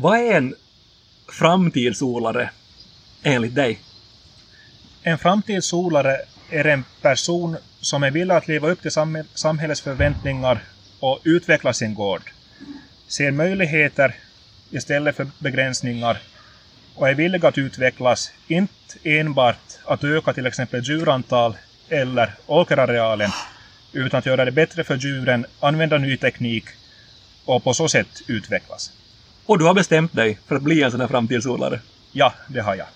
Vad är en framtidsodlare enligt dig? En framtidsodlare är en person som är villig att leva upp till samhällets förväntningar och utveckla sin gård. Ser möjligheter istället för begränsningar och är villig att utvecklas, inte enbart att öka till exempel djurantal eller åkerarealen, utan att göra det bättre för djuren, använda ny teknik och på så sätt utvecklas. Och du har bestämt dig för att bli en sån här framtidsodlare? Ja, det har jag.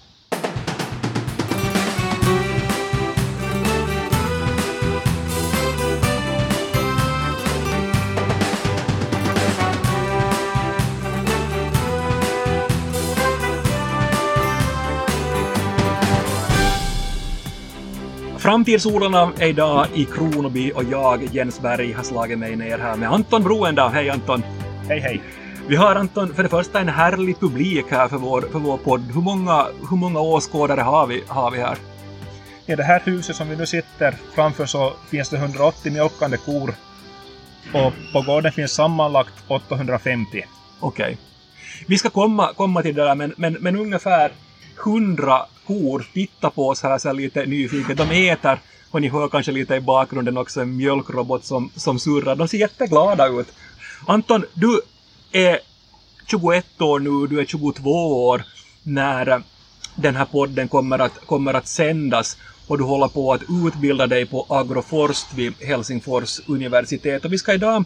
Framtidsodlarna är idag i Kronoby och jag, Jens Berg, har slagit mig ner här med Anton Broenda. Hej Anton! Hej hej! Vi har Anton, för det första en härlig publik här för vår, för vår podd. Hur många, hur många åskådare har vi, har vi här? I det här huset som vi nu sitter framför så finns det 180 mjölkande kor. Och på gården finns sammanlagt 850. Okej. Okay. Vi ska komma, komma till det där, men, men, men ungefär 100 kor tittar på oss här så lite nyfiket. De äter och ni hör kanske lite i bakgrunden också en mjölkrobot som, som surrar. De ser jätteglada ut. Anton, du är 21 år nu, du är 22 år när den här podden kommer att, kommer att sändas och du håller på att utbilda dig på agroforst vid Helsingfors universitet. Och vi ska idag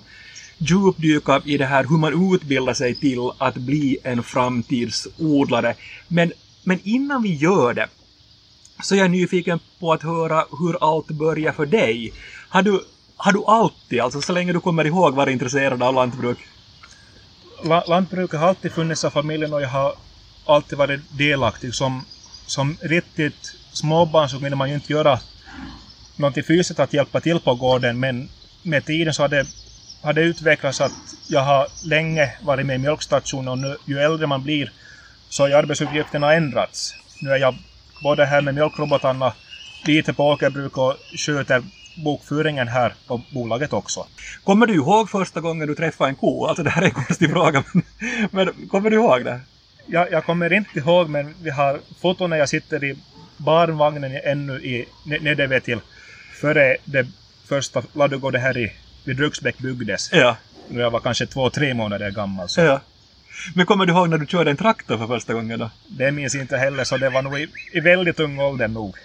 djupdyka i det här hur man utbildar sig till att bli en framtidsodlare. Men, men innan vi gör det så är jag nyfiken på att höra hur allt börjar för dig. Har du, har du alltid, alltså så länge du kommer ihåg, varit intresserad av lantbruk? Lantbruket har alltid funnits i familjen och jag har alltid varit delaktig. Som, som riktigt småbarn så kunde man ju inte göra någonting fysiskt att hjälpa till på gården men med tiden så har det, har det utvecklats att jag har länge varit med i mjölkstationen och nu, ju äldre man blir så har arbetsuppgifterna ändrats. Nu är jag både här med mjölkrobotarna, lite på åkerbruk och sköter bokföringen här på bolaget också. Kommer du ihåg första gången du träffade en ko? Alltså det här är en konstig fråga, men, men kommer du ihåg det? Jag, jag kommer inte ihåg, men vi har foton när jag sitter i barnvagnen ännu i Nedeve till före det första ladugården här i, vid Bruksbäck byggdes. Ja. När jag var kanske två, tre månader gammal. Så. Ja. Men kommer du ihåg när du körde en traktor för första gången då? Det minns inte heller, så det var nog i, i väldigt ung ålder nog.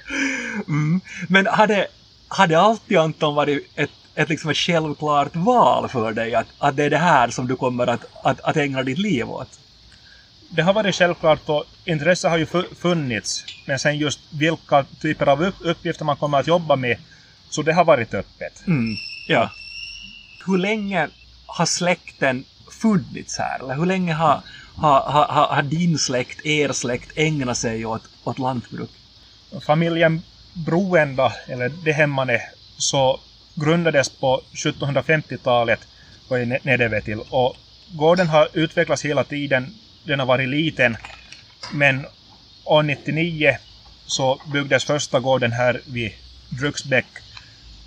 Mm. Men hade, hade alltid Anton varit ett, ett, liksom ett självklart val för dig att, att det är det här som du kommer att, att, att ägna ditt liv åt? Det har varit självklart och intresse har ju funnits. Men sen just vilka typer av uppgifter man kommer att jobba med, så det har varit öppet. Mm, ja. Hur länge har släkten funnits här? Eller hur länge har, har, har, har din släkt, er släkt, ägnat sig åt, åt lantbruk? Familjen Broenda, eller det hemmane, så grundades på 1750-talet på Nedeve till. Och gården har utvecklats hela tiden. Den har varit liten. Men år 99 så byggdes första gården här vid Bruksbäck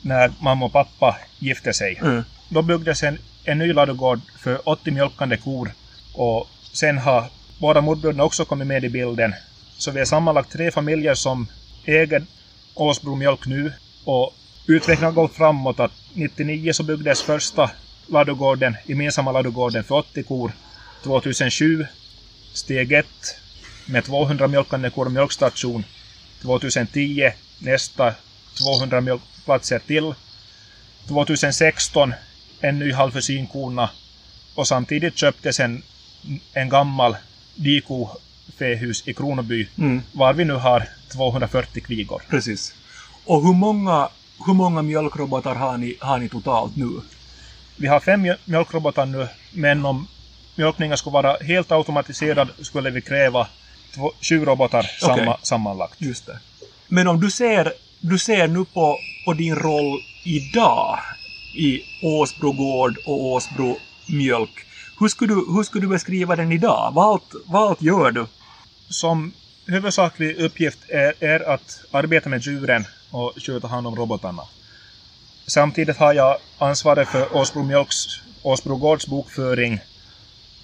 när mamma och pappa gifte sig. Mm. Då byggdes en, en ny ladugård för 80 mjölkande kor. Och sen har båda morbröderna också kommit med i bilden. Så vi är sammanlagt tre familjer som äger Åsbro mjölk nu. Och utvecklingen har gått framåt att 99 så byggdes första ladugården, gemensamma ladugården för 80 kor. 2007 steg 1 med 200 mjölkande kor och mjölkstation. 2010 nästa 200 mjölkplatser till. 2016 en ny halvförsyn-kona och samtidigt köptes en, en gammal diko fähus i Kronoby mm. var vi nu har 240 kvigor. Precis. Och hur många, hur många mjölkrobotar har ni, har ni totalt nu? Vi har fem mjölkrobotar nu, men om mjölkningen skulle vara helt automatiserad skulle vi kräva två, 20 robotar samma, okay. sammanlagt. Just det. Men om du ser, du ser nu på, på din roll idag i Åsbro gård och Åsbro mjölk. Hur skulle, du, hur skulle du beskriva den idag? Vad allt, vad allt gör du? Som huvudsaklig uppgift är, är att arbeta med djuren och sköta hand om robotarna. Samtidigt har jag ansvaret för Åsbro Mjölks, Åsbro Gårds bokföring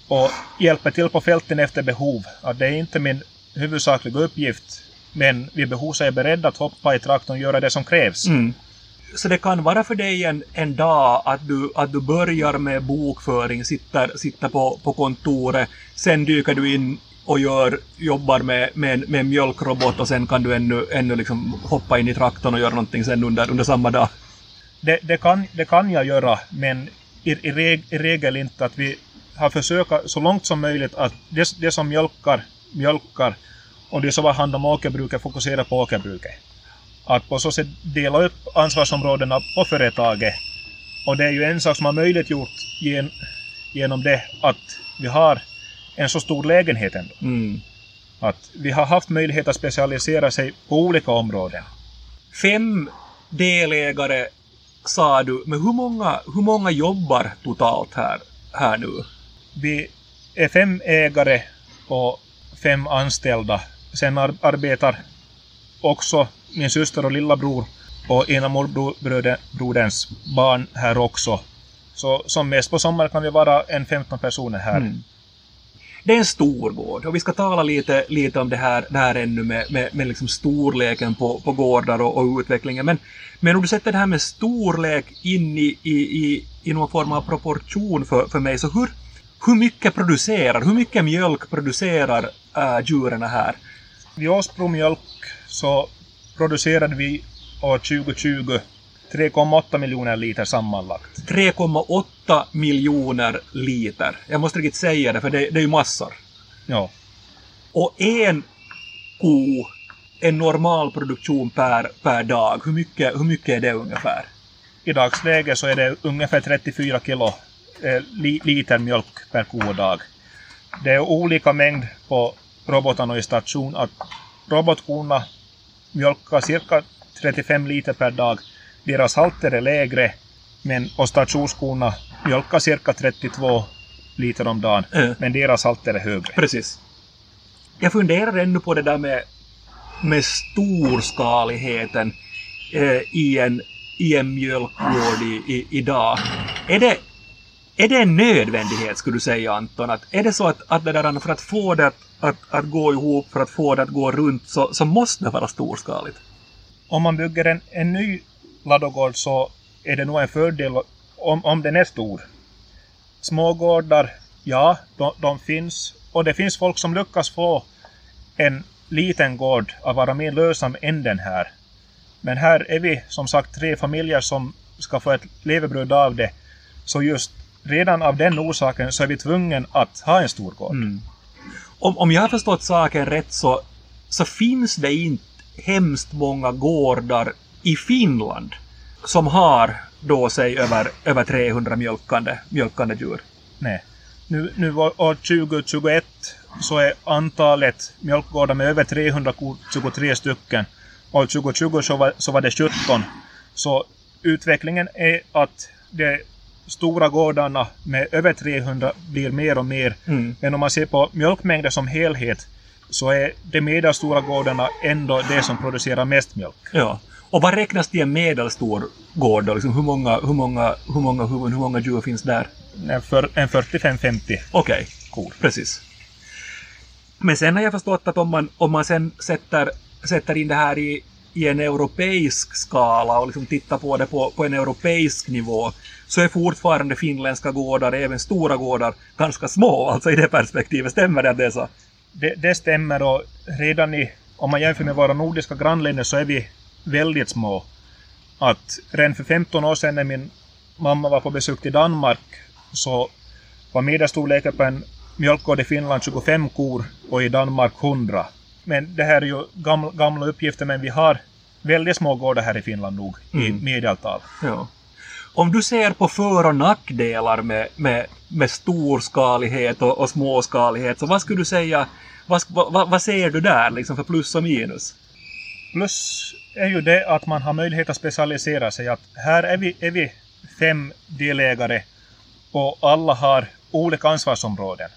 och hjälper till på fälten efter behov. Att det är inte min huvudsakliga uppgift, men vid behov så är jag beredd att hoppa i traktorn och göra det som krävs. Mm. Så det kan vara för dig en, en dag att du, att du börjar med bokföring, sitter, sitter på, på kontoret, sen dyker du in och gör, jobbar med, med, med en mjölkrobot och sen kan du ännu, ännu liksom hoppa in i traktorn och göra någonting sen under, under samma dag. Det, det, kan, det kan jag göra, men i, i, reg, i regel inte att vi har försökt så långt som möjligt att det, det som mjölkar, mjölkar och det som har hand om åkerbruket fokuserar på åkerbruket. Att på så sätt dela upp ansvarsområdena på företaget. Och det är ju en sak som har möjliggjort gen, genom det att vi har en så stor lägenhet ändå. Mm. Att vi har haft möjlighet att specialisera sig på olika områden. Fem delägare sa du, men hur många, hur många jobbar totalt här, här nu? Vi är fem ägare och fem anställda. Sen ar arbetar också min syster och lillebror och ena morbroderns barn här också. Så som mest på sommaren kan vi vara en 15 personer här. Mm. Det är en stor gård och vi ska tala lite, lite om det här, det här ännu med, med, med liksom storleken på, på gårdar och, och, utvecklingen. Men, men om du sätter det här med storlek in i, i, i, i någon form av proportion för, för mig, så hur, hur mycket producerar, hur mycket mjölk producerar äh, djuren här? Vid Åsbro mjölk så producerade vi år 2020 3,8 miljoner liter sammanlagt. 3,8 miljoner liter. Jag måste riktigt säga det, för det, det är ju massor. Ja. Och en ko, en normal produktion per, per dag, hur mycket, hur mycket är det ungefär? I dagsläget så är det ungefär 34 kilo eh, li, liter mjölk per ko och dag. Det är olika mängd på robotarna i station. Att robotkorna mjölkar cirka 35 liter per dag deras halter är lägre, men stationskorna mjölkar cirka 32 liter om dagen, mm. men deras halter är högre. Precis. Jag funderar ännu på det där med, med storskaligheten eh, i, en, i en mjölkgård i, i, idag. Är det, är det en nödvändighet, skulle du säga Anton? Att är det så att, att det där, för att få det att, att, att gå ihop, för att få det att gå runt, så, så måste det vara storskaligt? Om man bygger en, en ny ladugård så är det nog en fördel om, om den är stor. Smågårdar, ja, de, de finns. Och det finns folk som lyckas få en liten gård att vara mer lönsam än den här. Men här är vi som sagt tre familjer som ska få ett levebröd av det. Så just redan av den orsaken så är vi tvungna att ha en stor gård. Mm. Om, om jag har förstått saken rätt så, så finns det inte hemskt många gårdar i Finland som har då sig över, över 300 mjölkande, mjölkande djur. Nej. Nu, nu år 2021 så är antalet mjölkgårdar med över 300 23 stycken. År 2020 så var, så var det 17. Så utvecklingen är att de stora gårdarna med över 300 blir mer och mer. Mm. Men om man ser på mjölkmängder som helhet så är de medelstora gårdarna ändå det som producerar mest mjölk. Ja. Och vad räknas till en medelstor gård då? Liksom hur, många, hur, många, hur många huvuden, hur många djur finns där? En, för, en 45-50 Okej, okay. kor. Precis. Men sen har jag förstått att om man, om man sen sätter, sätter in det här i, i en europeisk skala och liksom titta på det på, på en europeisk nivå så är fortfarande finländska gårdar, även stora gårdar, ganska små. Alltså i det perspektivet, stämmer det att det är så? Det, det stämmer och redan i, om man jämför med våra nordiska grannländer så är vi väldigt små. Att redan för 15 år sedan när min mamma var på besök till Danmark så var medelstorleken på en mjölkgård i Finland 25 kor och i Danmark 100. Men det här är ju gamla, gamla uppgifter men vi har väldigt små gårdar här i Finland nog mm. i medeltal. Ja. Om du ser på för och nackdelar med, med, med storskalighet och, och småskalighet, så vad skulle du säga, vad, vad, vad ser du där liksom för plus och minus? Plus är ju det att man har möjlighet att specialisera sig. Att här är vi, är vi fem delägare och alla har olika ansvarsområden.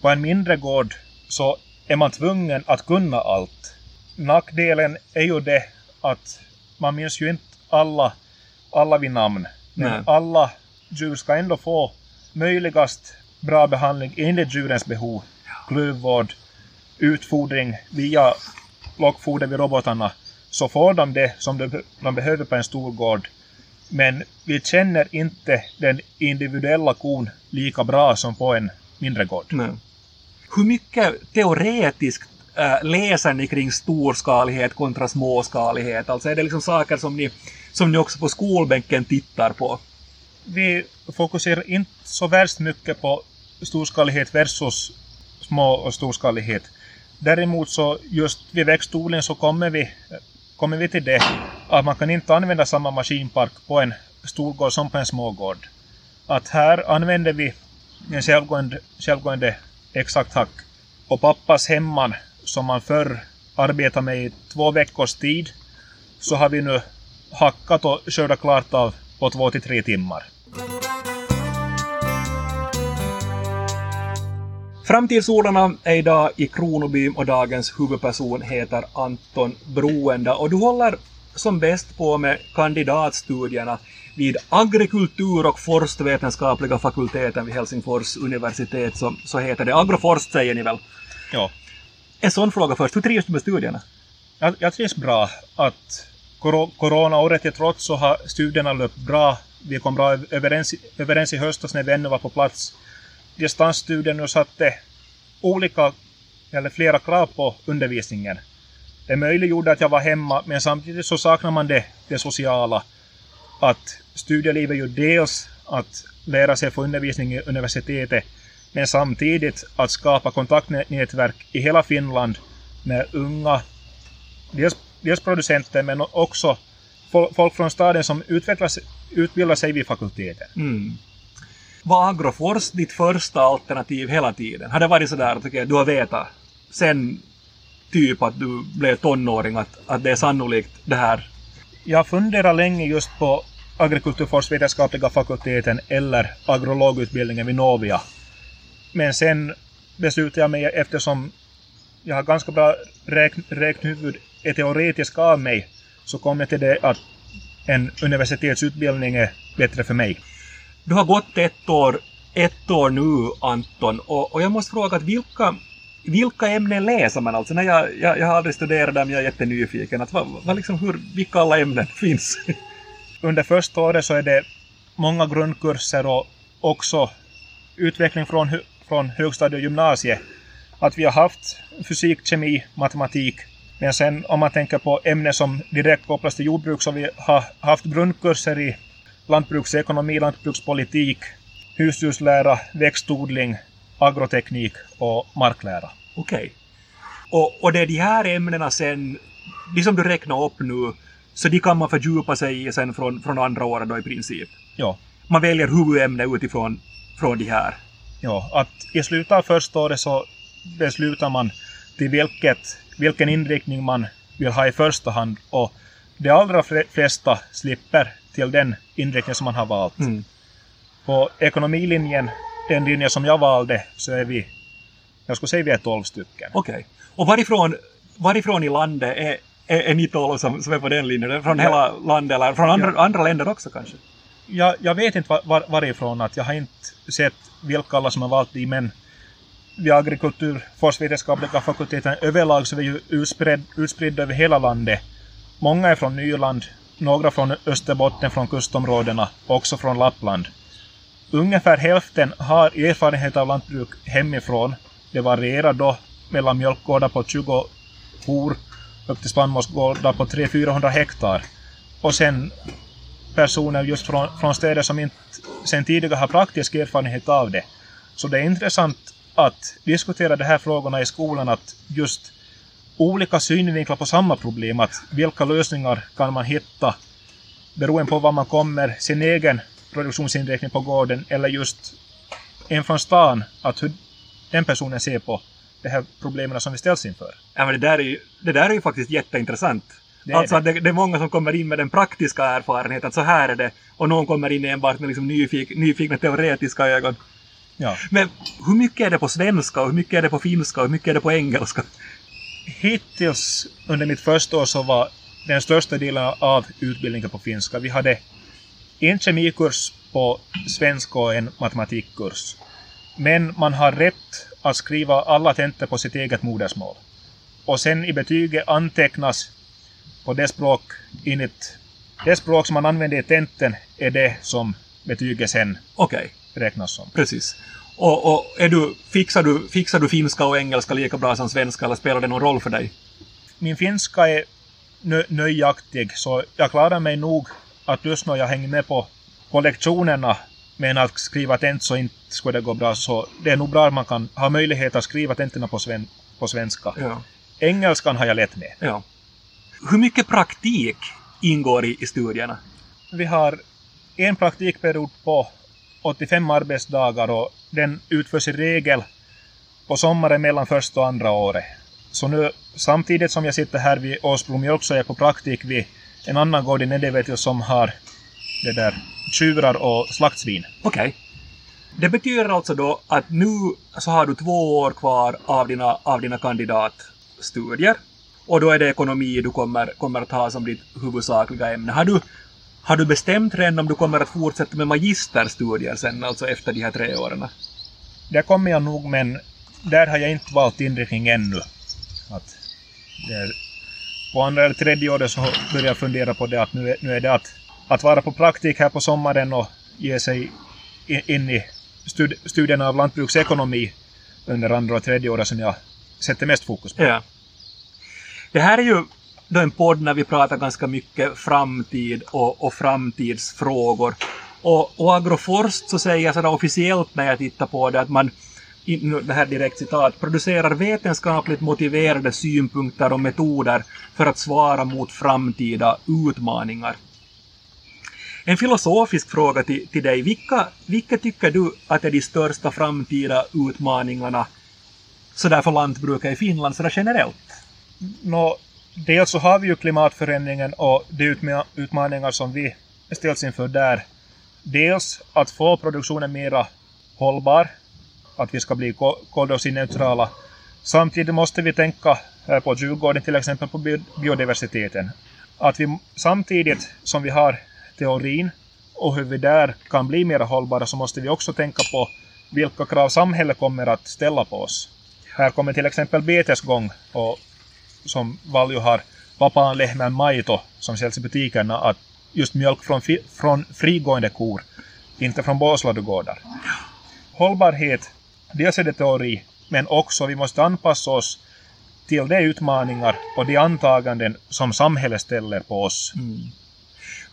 På en mindre gård så är man tvungen att kunna allt. Nackdelen är ju det att man minns ju inte alla, alla vid namn. Men Nej. alla djur ska ändå få möjligast bra behandling enligt djurens behov, klövvård, utfodring via lockfoder vid robotarna, så får de det som de, de behöver på en stor gård. Men vi känner inte den individuella kon lika bra som på en mindre gård. Nej. Hur mycket teoretiskt äh, läser ni kring storskalighet kontra småskalighet? Alltså är det liksom saker som ni, som ni också på skolbänken tittar på? Vi fokuserar inte så värst mycket på storskalighet versus små och storskalighet. Däremot så just vid växtodling så kommer vi, kommer vi till det att man kan inte använda samma maskinpark på en storgård som på en smågård. Att här använder vi en självgående, självgående exakt hack på pappas hemman som man förr arbetade med i två veckors tid så har vi nu hackat och skördat klart av på två till tre timmar. Framtidsodlarna är idag i Kronoby och dagens huvudperson heter Anton Broenda och du håller som bäst på med kandidatstudierna vid agrikultur och forstvetenskapliga fakulteten vid Helsingfors universitet, så, så heter det. Agroforst säger ni väl? Ja. En sån fråga först, hur trivs du med studierna? Jag, jag trivs bra. Att kor coronaåret till trots så har studierna löpt bra. Vi kom bra överens, överens i höstas när vi ännu var på plats. Distansstudien nu satte olika, eller flera krav på undervisningen. Det möjliggjorde att jag var hemma, men samtidigt så saknar man det, det sociala. Att studielivet ju dels att lära sig få undervisning i universitetet, men samtidigt att skapa kontaktnätverk i hela Finland med unga, dels, dels producenter men också folk från staden som utvecklas, utbildar sig vid fakulteten. Mm. Var Agrofors ditt första alternativ hela tiden? Har det varit sådär att du har vetat sen typ att du blev tonåring att, att det är sannolikt det här? Jag funderar länge just på agrikulturforsvetenskapliga fakulteten eller agrologutbildningen vid Novia. Men sen beslutade jag mig eftersom jag har ganska bra räkn, räknhuvud är teoretisk av mig så kom jag till det att en universitetsutbildning är bättre för mig. Du har gått ett år, ett år nu Anton och, och jag måste fråga att vilka, vilka ämnen läser man alltså? När jag, jag, jag har aldrig studerat dem, jag är jättenyfiken. Att vad, vad liksom, hur, vilka alla ämnen finns? Under första året så är det många grundkurser och också utveckling från, från högstadie och gymnasie. Att vi har haft fysik, kemi, matematik. Men sen om man tänker på ämnen som direkt kopplas till jordbruk så vi har haft grundkurser i lantbruksekonomi, lantbrukspolitik, husdjurslära, växtodling, agroteknik och marklära. Okej. Okay. Och, och det är de här ämnena sen, de som du räknar upp nu, så de kan man fördjupa sig i sen från, från andra året då i princip? Ja. Man väljer huvudämne utifrån från de här? Ja, att i slutet av första året så beslutar man till vilket, vilken inriktning man vill ha i första hand och de allra flesta slipper till den inriktning som man har valt. Mm. På ekonomilinjen, den linje som jag valde, så är vi, jag skulle säga vi är tolv stycken. Okej. Okay. Och varifrån, varifrån i landet är, är, är ni tolv som, som är på den linjen? Från ja. hela landet eller från andra, ja. andra länder också kanske? Jag, jag vet inte var, var, varifrån, att jag har inte sett vilka alla som har valt det, men vid agrikultur, forsvetenskapliga fakulteten överlag så är vi ju utspred, utspridda över hela landet. Många är från Nyland, några från Österbotten, från kustområdena, också från Lappland. Ungefär hälften har erfarenhet av lantbruk hemifrån. Det varierar då mellan mjölkgårdar på 20 kor upp till spannmålsgårdar på 300-400 hektar. Och sen personer just från, från städer som inte sen tidigare har praktisk erfarenhet av det. Så det är intressant att diskutera de här frågorna i skolan, att just olika synvinklar på samma problem, att vilka lösningar kan man hitta beroende på var man kommer, sin egen produktionsinriktning på gården eller just en från stan, att hur den personen ser på de här problemen som vi ställs inför. Ja, men det, där är ju, det där är ju faktiskt jätteintressant. Det är alltså det. Det, det. är många som kommer in med den praktiska erfarenheten, att så här är det, och någon kommer in enbart med liksom nyfik, nyfikna teoretiska ögon. Ja. Men hur mycket är det på svenska, och hur mycket är det på finska, och hur mycket är det på engelska? Hittills under mitt första år så var den största delen av utbildningen på finska. Vi hade en kemikurs på svenska och en matematikkurs. Men man har rätt att skriva alla tentor på sitt eget modersmål. Och sen i betyget antecknas på det språk enligt det språk som man använder i tenten är det som betyget sen Okej, räknas som. precis. Och, och är du, fixar, du, fixar du finska och engelska lika bra som svenska eller spelar det någon roll för dig? Min finska är nö- nöjaktig, så jag klarar mig nog att lyssna och jag hänger med på, på lektionerna. Men att skriva tent så inte skulle det gå bra, så det är nog bra att man kan ha möjlighet att skriva tentorna på, sven, på svenska. Ja. Engelskan har jag lätt med. ja. Hur mycket praktik ingår i, i studierna? Vi har en praktikperiod på 85 arbetsdagar och den utförs i regel på sommaren mellan första och andra året. Så nu samtidigt som jag sitter här vid Åsbro Mjölk så är jag på praktik vid en annan gård i Nedevetio som har det där tjurar och slaktsvin. Okej. Det betyder alltså då att nu så har du två år kvar av dina, av dina kandidatstudier. Och då är det ekonomi du kommer, kommer att ha som ditt huvudsakliga ämne. Har du, har du bestämt redan om du kommer att fortsätta med magisterstudier sen, alltså efter de här tre åren? Där kommer jag nog men där har jag inte valt inriktning ännu. Att det är, på andra eller tredje året så började jag fundera på det att nu är, nu är det att, att vara på praktik här på sommaren och ge sig in, i stud, studierna av lantbruksekonomi under andra och tredje året som jag sätter mest fokus på. Ja. Det här är ju då en podd när vi pratar ganska mycket framtid och, och framtidsfrågor. Och, och Agroforst så säger jag sådär officiellt när jag tittar på det att man, det här direkt citat, producerar vetenskapligt motiverade synpunkter och metoder för att svara mot framtida utmaningar. En filosofisk fråga till, till dig. Vilka, vilka tycker du att är de största framtida utmaningarna sådär för lantbruket i Finland sådär generellt? Nå, dels så har vi ju klimatförändringen och de utmaningar som vi ställs inför där. Dels att få produktionen mera hållbar, att vi ska bli koldioxidneutrala. Samtidigt måste vi tänka här på Djurgården till exempel på biodiversiteten. Att vi samtidigt som vi har teorin och hur vi där kan bli mer hållbara så måste vi också tänka på vilka krav samhället kommer att ställa på oss. Här kommer till exempel betesgång och som Valjo har vapaan lehmän maito som säljs i butikerna att just mjölk från, fi, från frigående kor, inte från båsladugårdar. Hållbarhet, dels är det teori, men också vi måste anpassa oss till de utmaningar och de antaganden som samhället ställer på oss. Mm.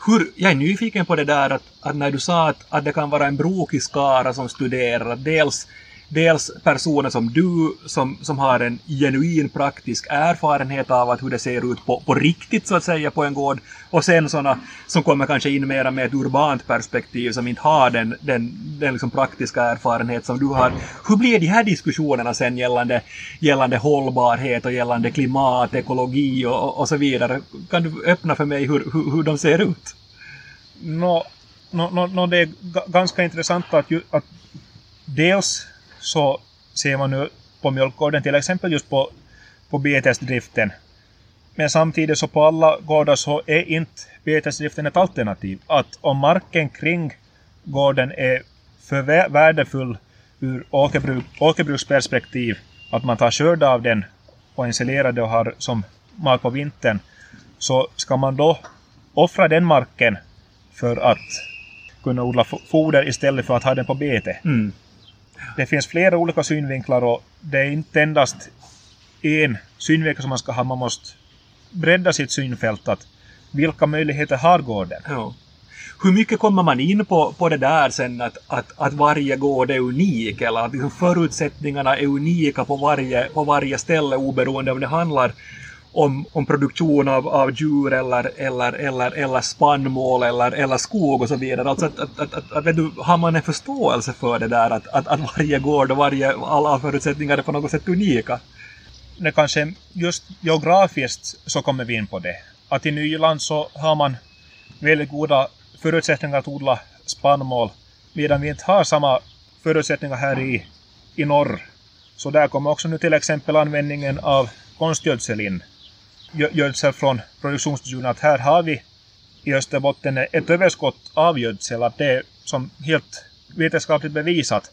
Hur, jag är nyfiken på det där att, att när du sa att, att det kan vara en brokig skara som studerar, dels, dels personer som du som, som har en genuin praktisk erfarenhet av att hur det ser ut på, på riktigt så att säga på en gård och sen sådana som kommer kanske in mera med ett urbant perspektiv som inte har den, den, den liksom praktiska erfarenhet som du har. Hur blir de här diskussionerna sen gällande, gällande hållbarhet och gällande klimat, ekologi och, och, och så vidare? Kan du öppna för mig hur, hur, hur de ser ut? Nå, no, no, no det är ganska intressant att, ju, att dels så ser man nu på mjölkgården till exempel just på, på betesdriften. Men samtidigt så på alla gårdar så är inte betesdriften ett alternativ. Att om marken kring gården är för värdefull ur åkerbruk, åkerbruksperspektiv, att man tar skörd av den och ensilerar det och har som mat på vintern, så ska man då offra den marken för att kunna odla foder istället för att ha den på bete. Mm. Det finns flera olika synvinklar och det är inte endast en synvinkel som man ska ha. Man måste bredda sitt synfält. Att vilka möjligheter har gården? Ja. Hur mycket kommer man in på, på det där sen att, att, att varje gård är unik eller att liksom förutsättningarna är unika på varje, på varje ställe oberoende om det handlar om, om produktion av, av djur eller, eller, eller, eller spannmål eller, eller skog och så vidare. Alltså att, att, att, att, att, du, har man en förståelse för det där att, att, att varje gård och varje, alla förutsättningar är på något sätt unika? Det kanske just geografiskt så kommer vi in på det. Att i Nyland så har man väldigt goda förutsättningar att odla spannmål medan vi inte har samma förutsättningar här i, i norr. Så där kommer också nu till exempel användningen av konstgödsel in. Gö- Gödsel från produktionsdjuren. Att här har vi i Österbotten ett överskott av gödsel. Att det är som helt vetenskapligt bevisat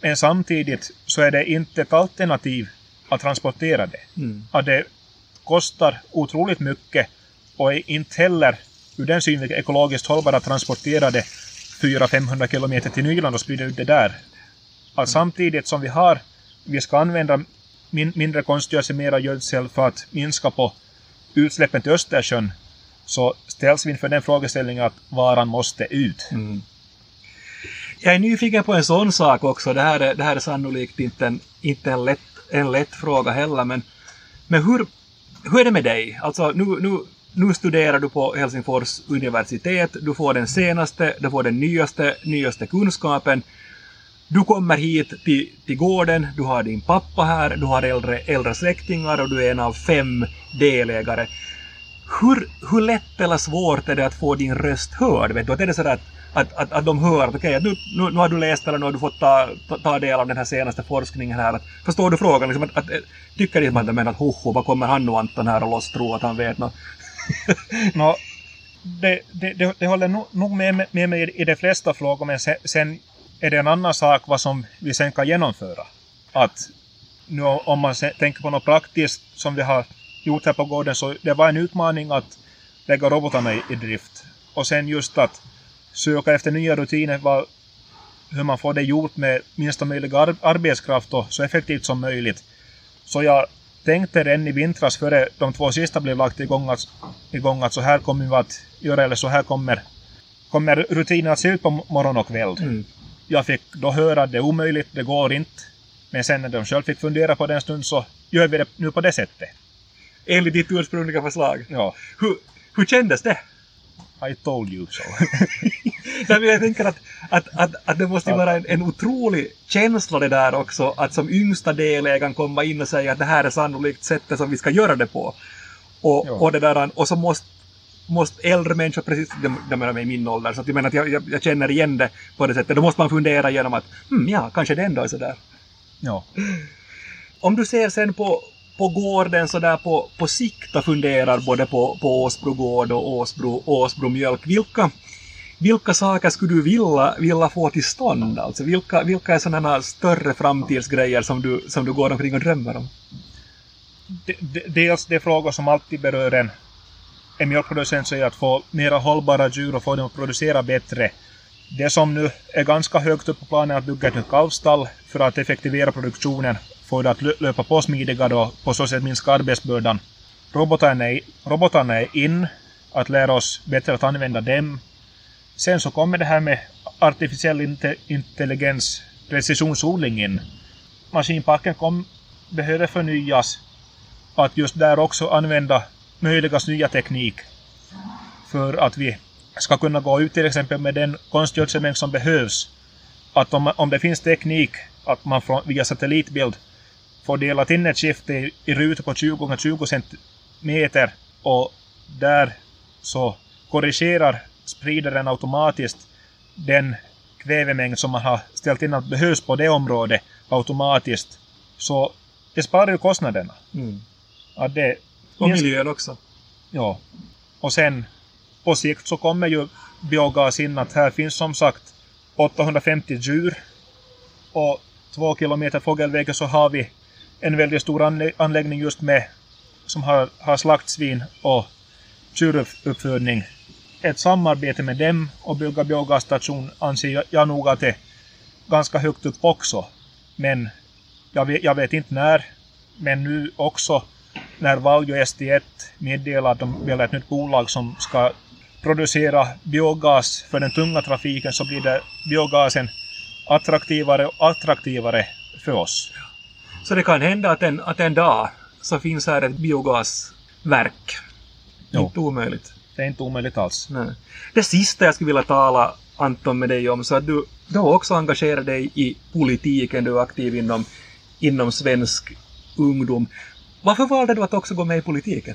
Men samtidigt så är det inte ett alternativ att transportera det. Mm. Att det kostar otroligt mycket och är inte heller ur den synvinkeln ekologiskt hållbart att transportera det 400-500 kilometer till Nyland och sprida ut det där. Att samtidigt som vi har, vi ska använda min, mindre konstgödsel, mera gödsel för att minska på utsläppen till Östersjön, så ställs vi inför den frågeställningen att varan måste ut. Mm. Jag är nyfiken på en sån sak också. Det här är, det här är sannolikt inte en, inte en, lätt, en lätt fråga heller, men, men hur, hur är det med dig? Alltså, nu, nu, nu studerar du på Helsingfors universitet, du får den senaste, du får den nyaste, nyaste kunskapen. Du kommer hit till, till gården, du har din pappa här, du har äldre, äldre släktingar och du är en av fem delägare. Hur, hur lätt eller svårt är det att få din röst hörd? Vet du? Att är det så att, att, att, att de hör att okay, nu, nu, nu har du läst eller nu har du fått ta, ta, ta del av den här senaste forskningen här. Att, förstår du frågan? Liksom att, att, eh, tycker inte man att hoho, vad kommer han och Anton här och loss tro att han vet något? no, det, det, det, det håller nog med, med mig i de flesta frågor, men sen, sen är det en annan sak vad som vi sen kan genomföra. Att nu om man tänker på något praktiskt som vi har gjort här på gården så det var en utmaning att lägga robotarna i, i drift. Och sen just att söka efter nya rutiner, vad, hur man får det gjort med minsta möjliga ar arbetskraft och så effektivt som möjligt. Så jag tänkte redan i vintras före de två sista blev lagt igång att, igång att så här kommer vi att göra eller så här kommer, kommer rutinen att se ut på morgon och kväll. Mm. Jag fick då höra att det är omöjligt, det går inte. Men sen när de själv fick fundera på den stund så gör vi det nu på det sättet. Enligt ditt ursprungliga förslag? Ja. Hur, hur kändes det? I told you so. Nej, men jag tänker att, att, att, att det måste vara en, en otrolig känsla det där också, att som yngsta delägaren komma in och säga att det här är sannolikt sättet som vi ska göra det på. Och, och, det där, och så måste, måste äldre människor, precis, de, de är i min ålder, så att jag menar att jag, jag, jag, känner igen det på det sättet. Då måste man fundera genom att, hmm, ja, kanske det ändå är sådär. Ja. Om du ser sen på, på gården sådär på, på sikt och funderar både på, på Åsbro gård och Åsbro, Åsbro mjölk, vilka, vilka saker skulle du vilja, vilja få till stånd? Alltså, vilka, vilka är sådana större framtidsgrejer som du, som du går omkring och drömmer om? Dels de frågor som alltid berör en, en mjölkproducent är att få mera hållbara djur och få dem att producera bättre. Det som nu är ganska högt upp på planen är att bygga ett nytt kalvstall för att effektivera produktionen få det att löpa på smidigare och på så sätt minska arbetsbördan. Robotarna är, robotarna är in, att lära oss bättre att använda dem. Sen så kommer det här med artificiell intelligens, precisionsodling in. Maskinparken kom, behöver förnyas. Att just där också använda möjligast nya teknik. För att vi ska kunna gå ut till exempel med den konstgödselmängd som behövs. Att om, om det finns teknik att man från, via satellitbild får delat in ett skifte i, i rutor på 20 x 20 centimeter och där så korrigerar spridaren automatiskt den kvävemängd som man har ställt in att behövs på det området automatiskt. Så det sparar ju kostnaderna. Mm. Ja, det, och miljön också. Ja. Och sen på sikt så kommer ju biogas in att här finns som sagt 850 djur och två kilometer fågelvägar så har vi en väldigt stor anläggning just med som har, har slaktsvin och tjuruppfödning. Ett samarbete med dem och bygga biogasstation anser jag nog att det är ganska högt upp också. Men jag vet, jag vet inte när. Men nu också när Valjo ST1 meddelar att de vill ett nytt bolag som ska producera biogas för den tunga trafiken så blir det biogasen attraktivare och attraktivare för oss. Så det kan hända att en, att en dag så finns här ett biogasverk. Jo. Inte omöjligt. Det är inte omöjligt alls. Nej. Det sista jag skulle vilja tala Anton med dig om så att du, du har också engagerat dig i politiken, du är aktiv inom, inom svensk ungdom. Varför valde du att också gå med i politiken?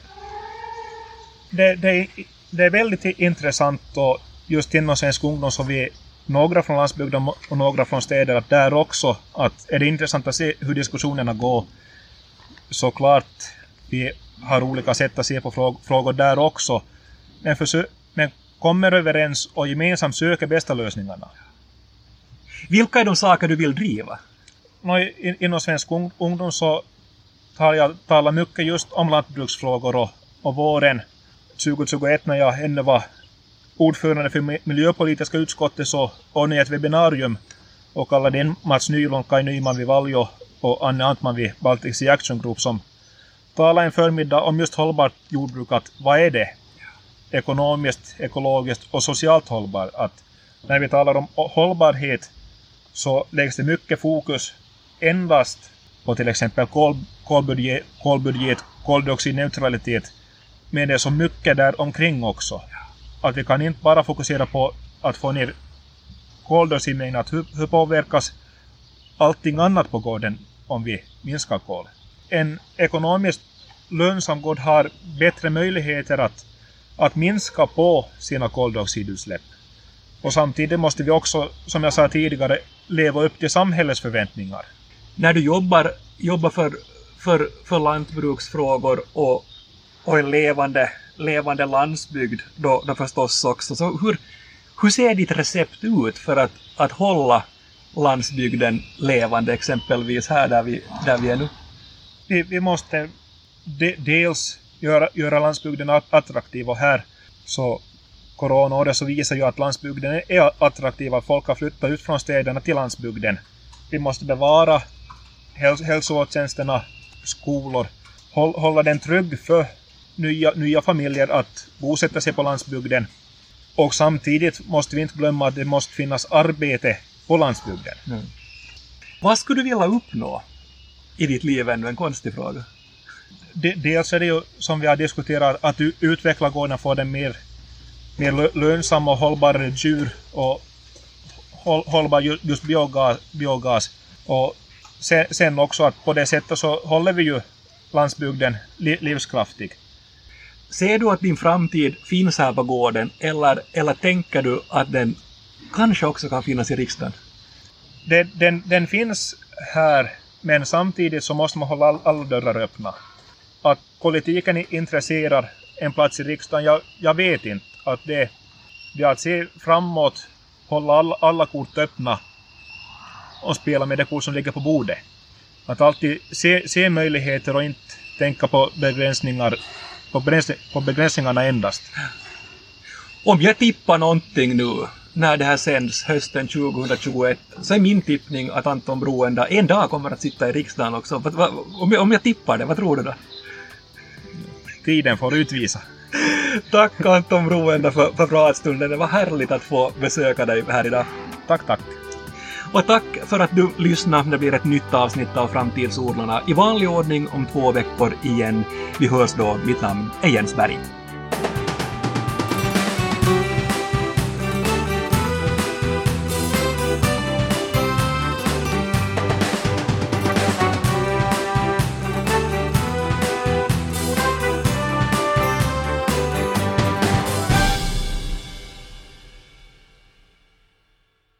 Det, det, det är väldigt intressant och just inom svensk ungdom så vi några från landsbygden och några från städer, att där också att är det intressant att se hur diskussionerna går. Såklart, vi har olika sätt att se på frågor där också, men, men kommer överens och gemensamt söker bästa lösningarna. Vilka är de saker du vill driva? no, in, inom svensk ungdom så har jag talat mycket just om lantbruksfrågor och, och våren 2021 när jag ännu var ordförande för miljöpolitiska utskottet så ordnade jag ett webbinarium och kallade in Mats Nylund, Kaj Nyman vid Valjo och Anne Antman vid Baltic Sea Action Group som talade en förmiddag om just hållbart jordbruk. Att vad är det? Ekonomiskt, ekologiskt och socialt hållbart. Att när vi talar om hållbarhet så läggs det mycket fokus endast på till exempel kol, kolbudget, kolbudget, koldioxidneutralitet. Men det är så mycket där omkring också. Att vi kan inte bara fokusera på att få ner koldioxidmängden. Hur, hur påverkas allting annat på gården om vi minskar kol? En ekonomiskt lönsam gård har bättre möjligheter att, att minska på sina koldioxidutsläpp. Och samtidigt måste vi också, som jag sa tidigare, leva upp till samhällets förväntningar. När du jobbar, jobbar för, för, för lantbruksfrågor och, och en levande, levande landsbygd då, då förstås också, så hur, hur ser ditt recept ut för att, att hålla landsbygden levande, exempelvis här där vi, där vi är nu? Vi, vi måste de, dels göra, göra landsbygden attraktiv och här så coronaåret så visar ju att landsbygden är attraktiv, att folk har flyttat ut från städerna till landsbygden. Vi måste bevara häls hälsovårdstjänsterna, skolor, hålla den trygg för nya, nya familjer att bosätta sig på landsbygden. Och samtidigt måste vi inte glömma att det måste finnas arbete på landsbygden. Mm. Vad skulle du vilja uppnå i ditt liv ännu? En konstig fråga. dels är det ju som vi har diskuterat att utveckla gården, få den mer mer lönsamma och hållbarare djur och hållbar just biogas. biogas. Och sen, också att på det sättet så håller vi ju landsbygden livskraftig. Ser du att din framtid finns här på gården eller, eller tänker du att den kanske också kan finnas i riksdagen? Den, den, den finns här men samtidigt så måste man hålla alla dörrar öppna. Att politiken intresserar en plats i riksdagen, jag, jag vet inte att det, det är att se framåt, hålla alla, alla kort öppna och spela med det kort som ligger på bordet. Att alltid se, se möjligheter och inte tänka på begränsningar på, på begränsningarna endast. Om jag tippar någonting nu när det här sänds hösten 2021 så är min tippning att Anton Broenda en dag kommer att sitta i riksdagen också. Om jag tippar det, vad tror du då? Tiden får utvisa. tack Anton Broenda för, för pratstunden. Det var härligt att få besöka dig här idag. Tack, tack. Och tack för att du lyssnade. Det blir ett nytt avsnitt av Framtidsodlarna i vanlig ordning om två veckor igen. Vi hörs då. Mitt namn är Jens Berg.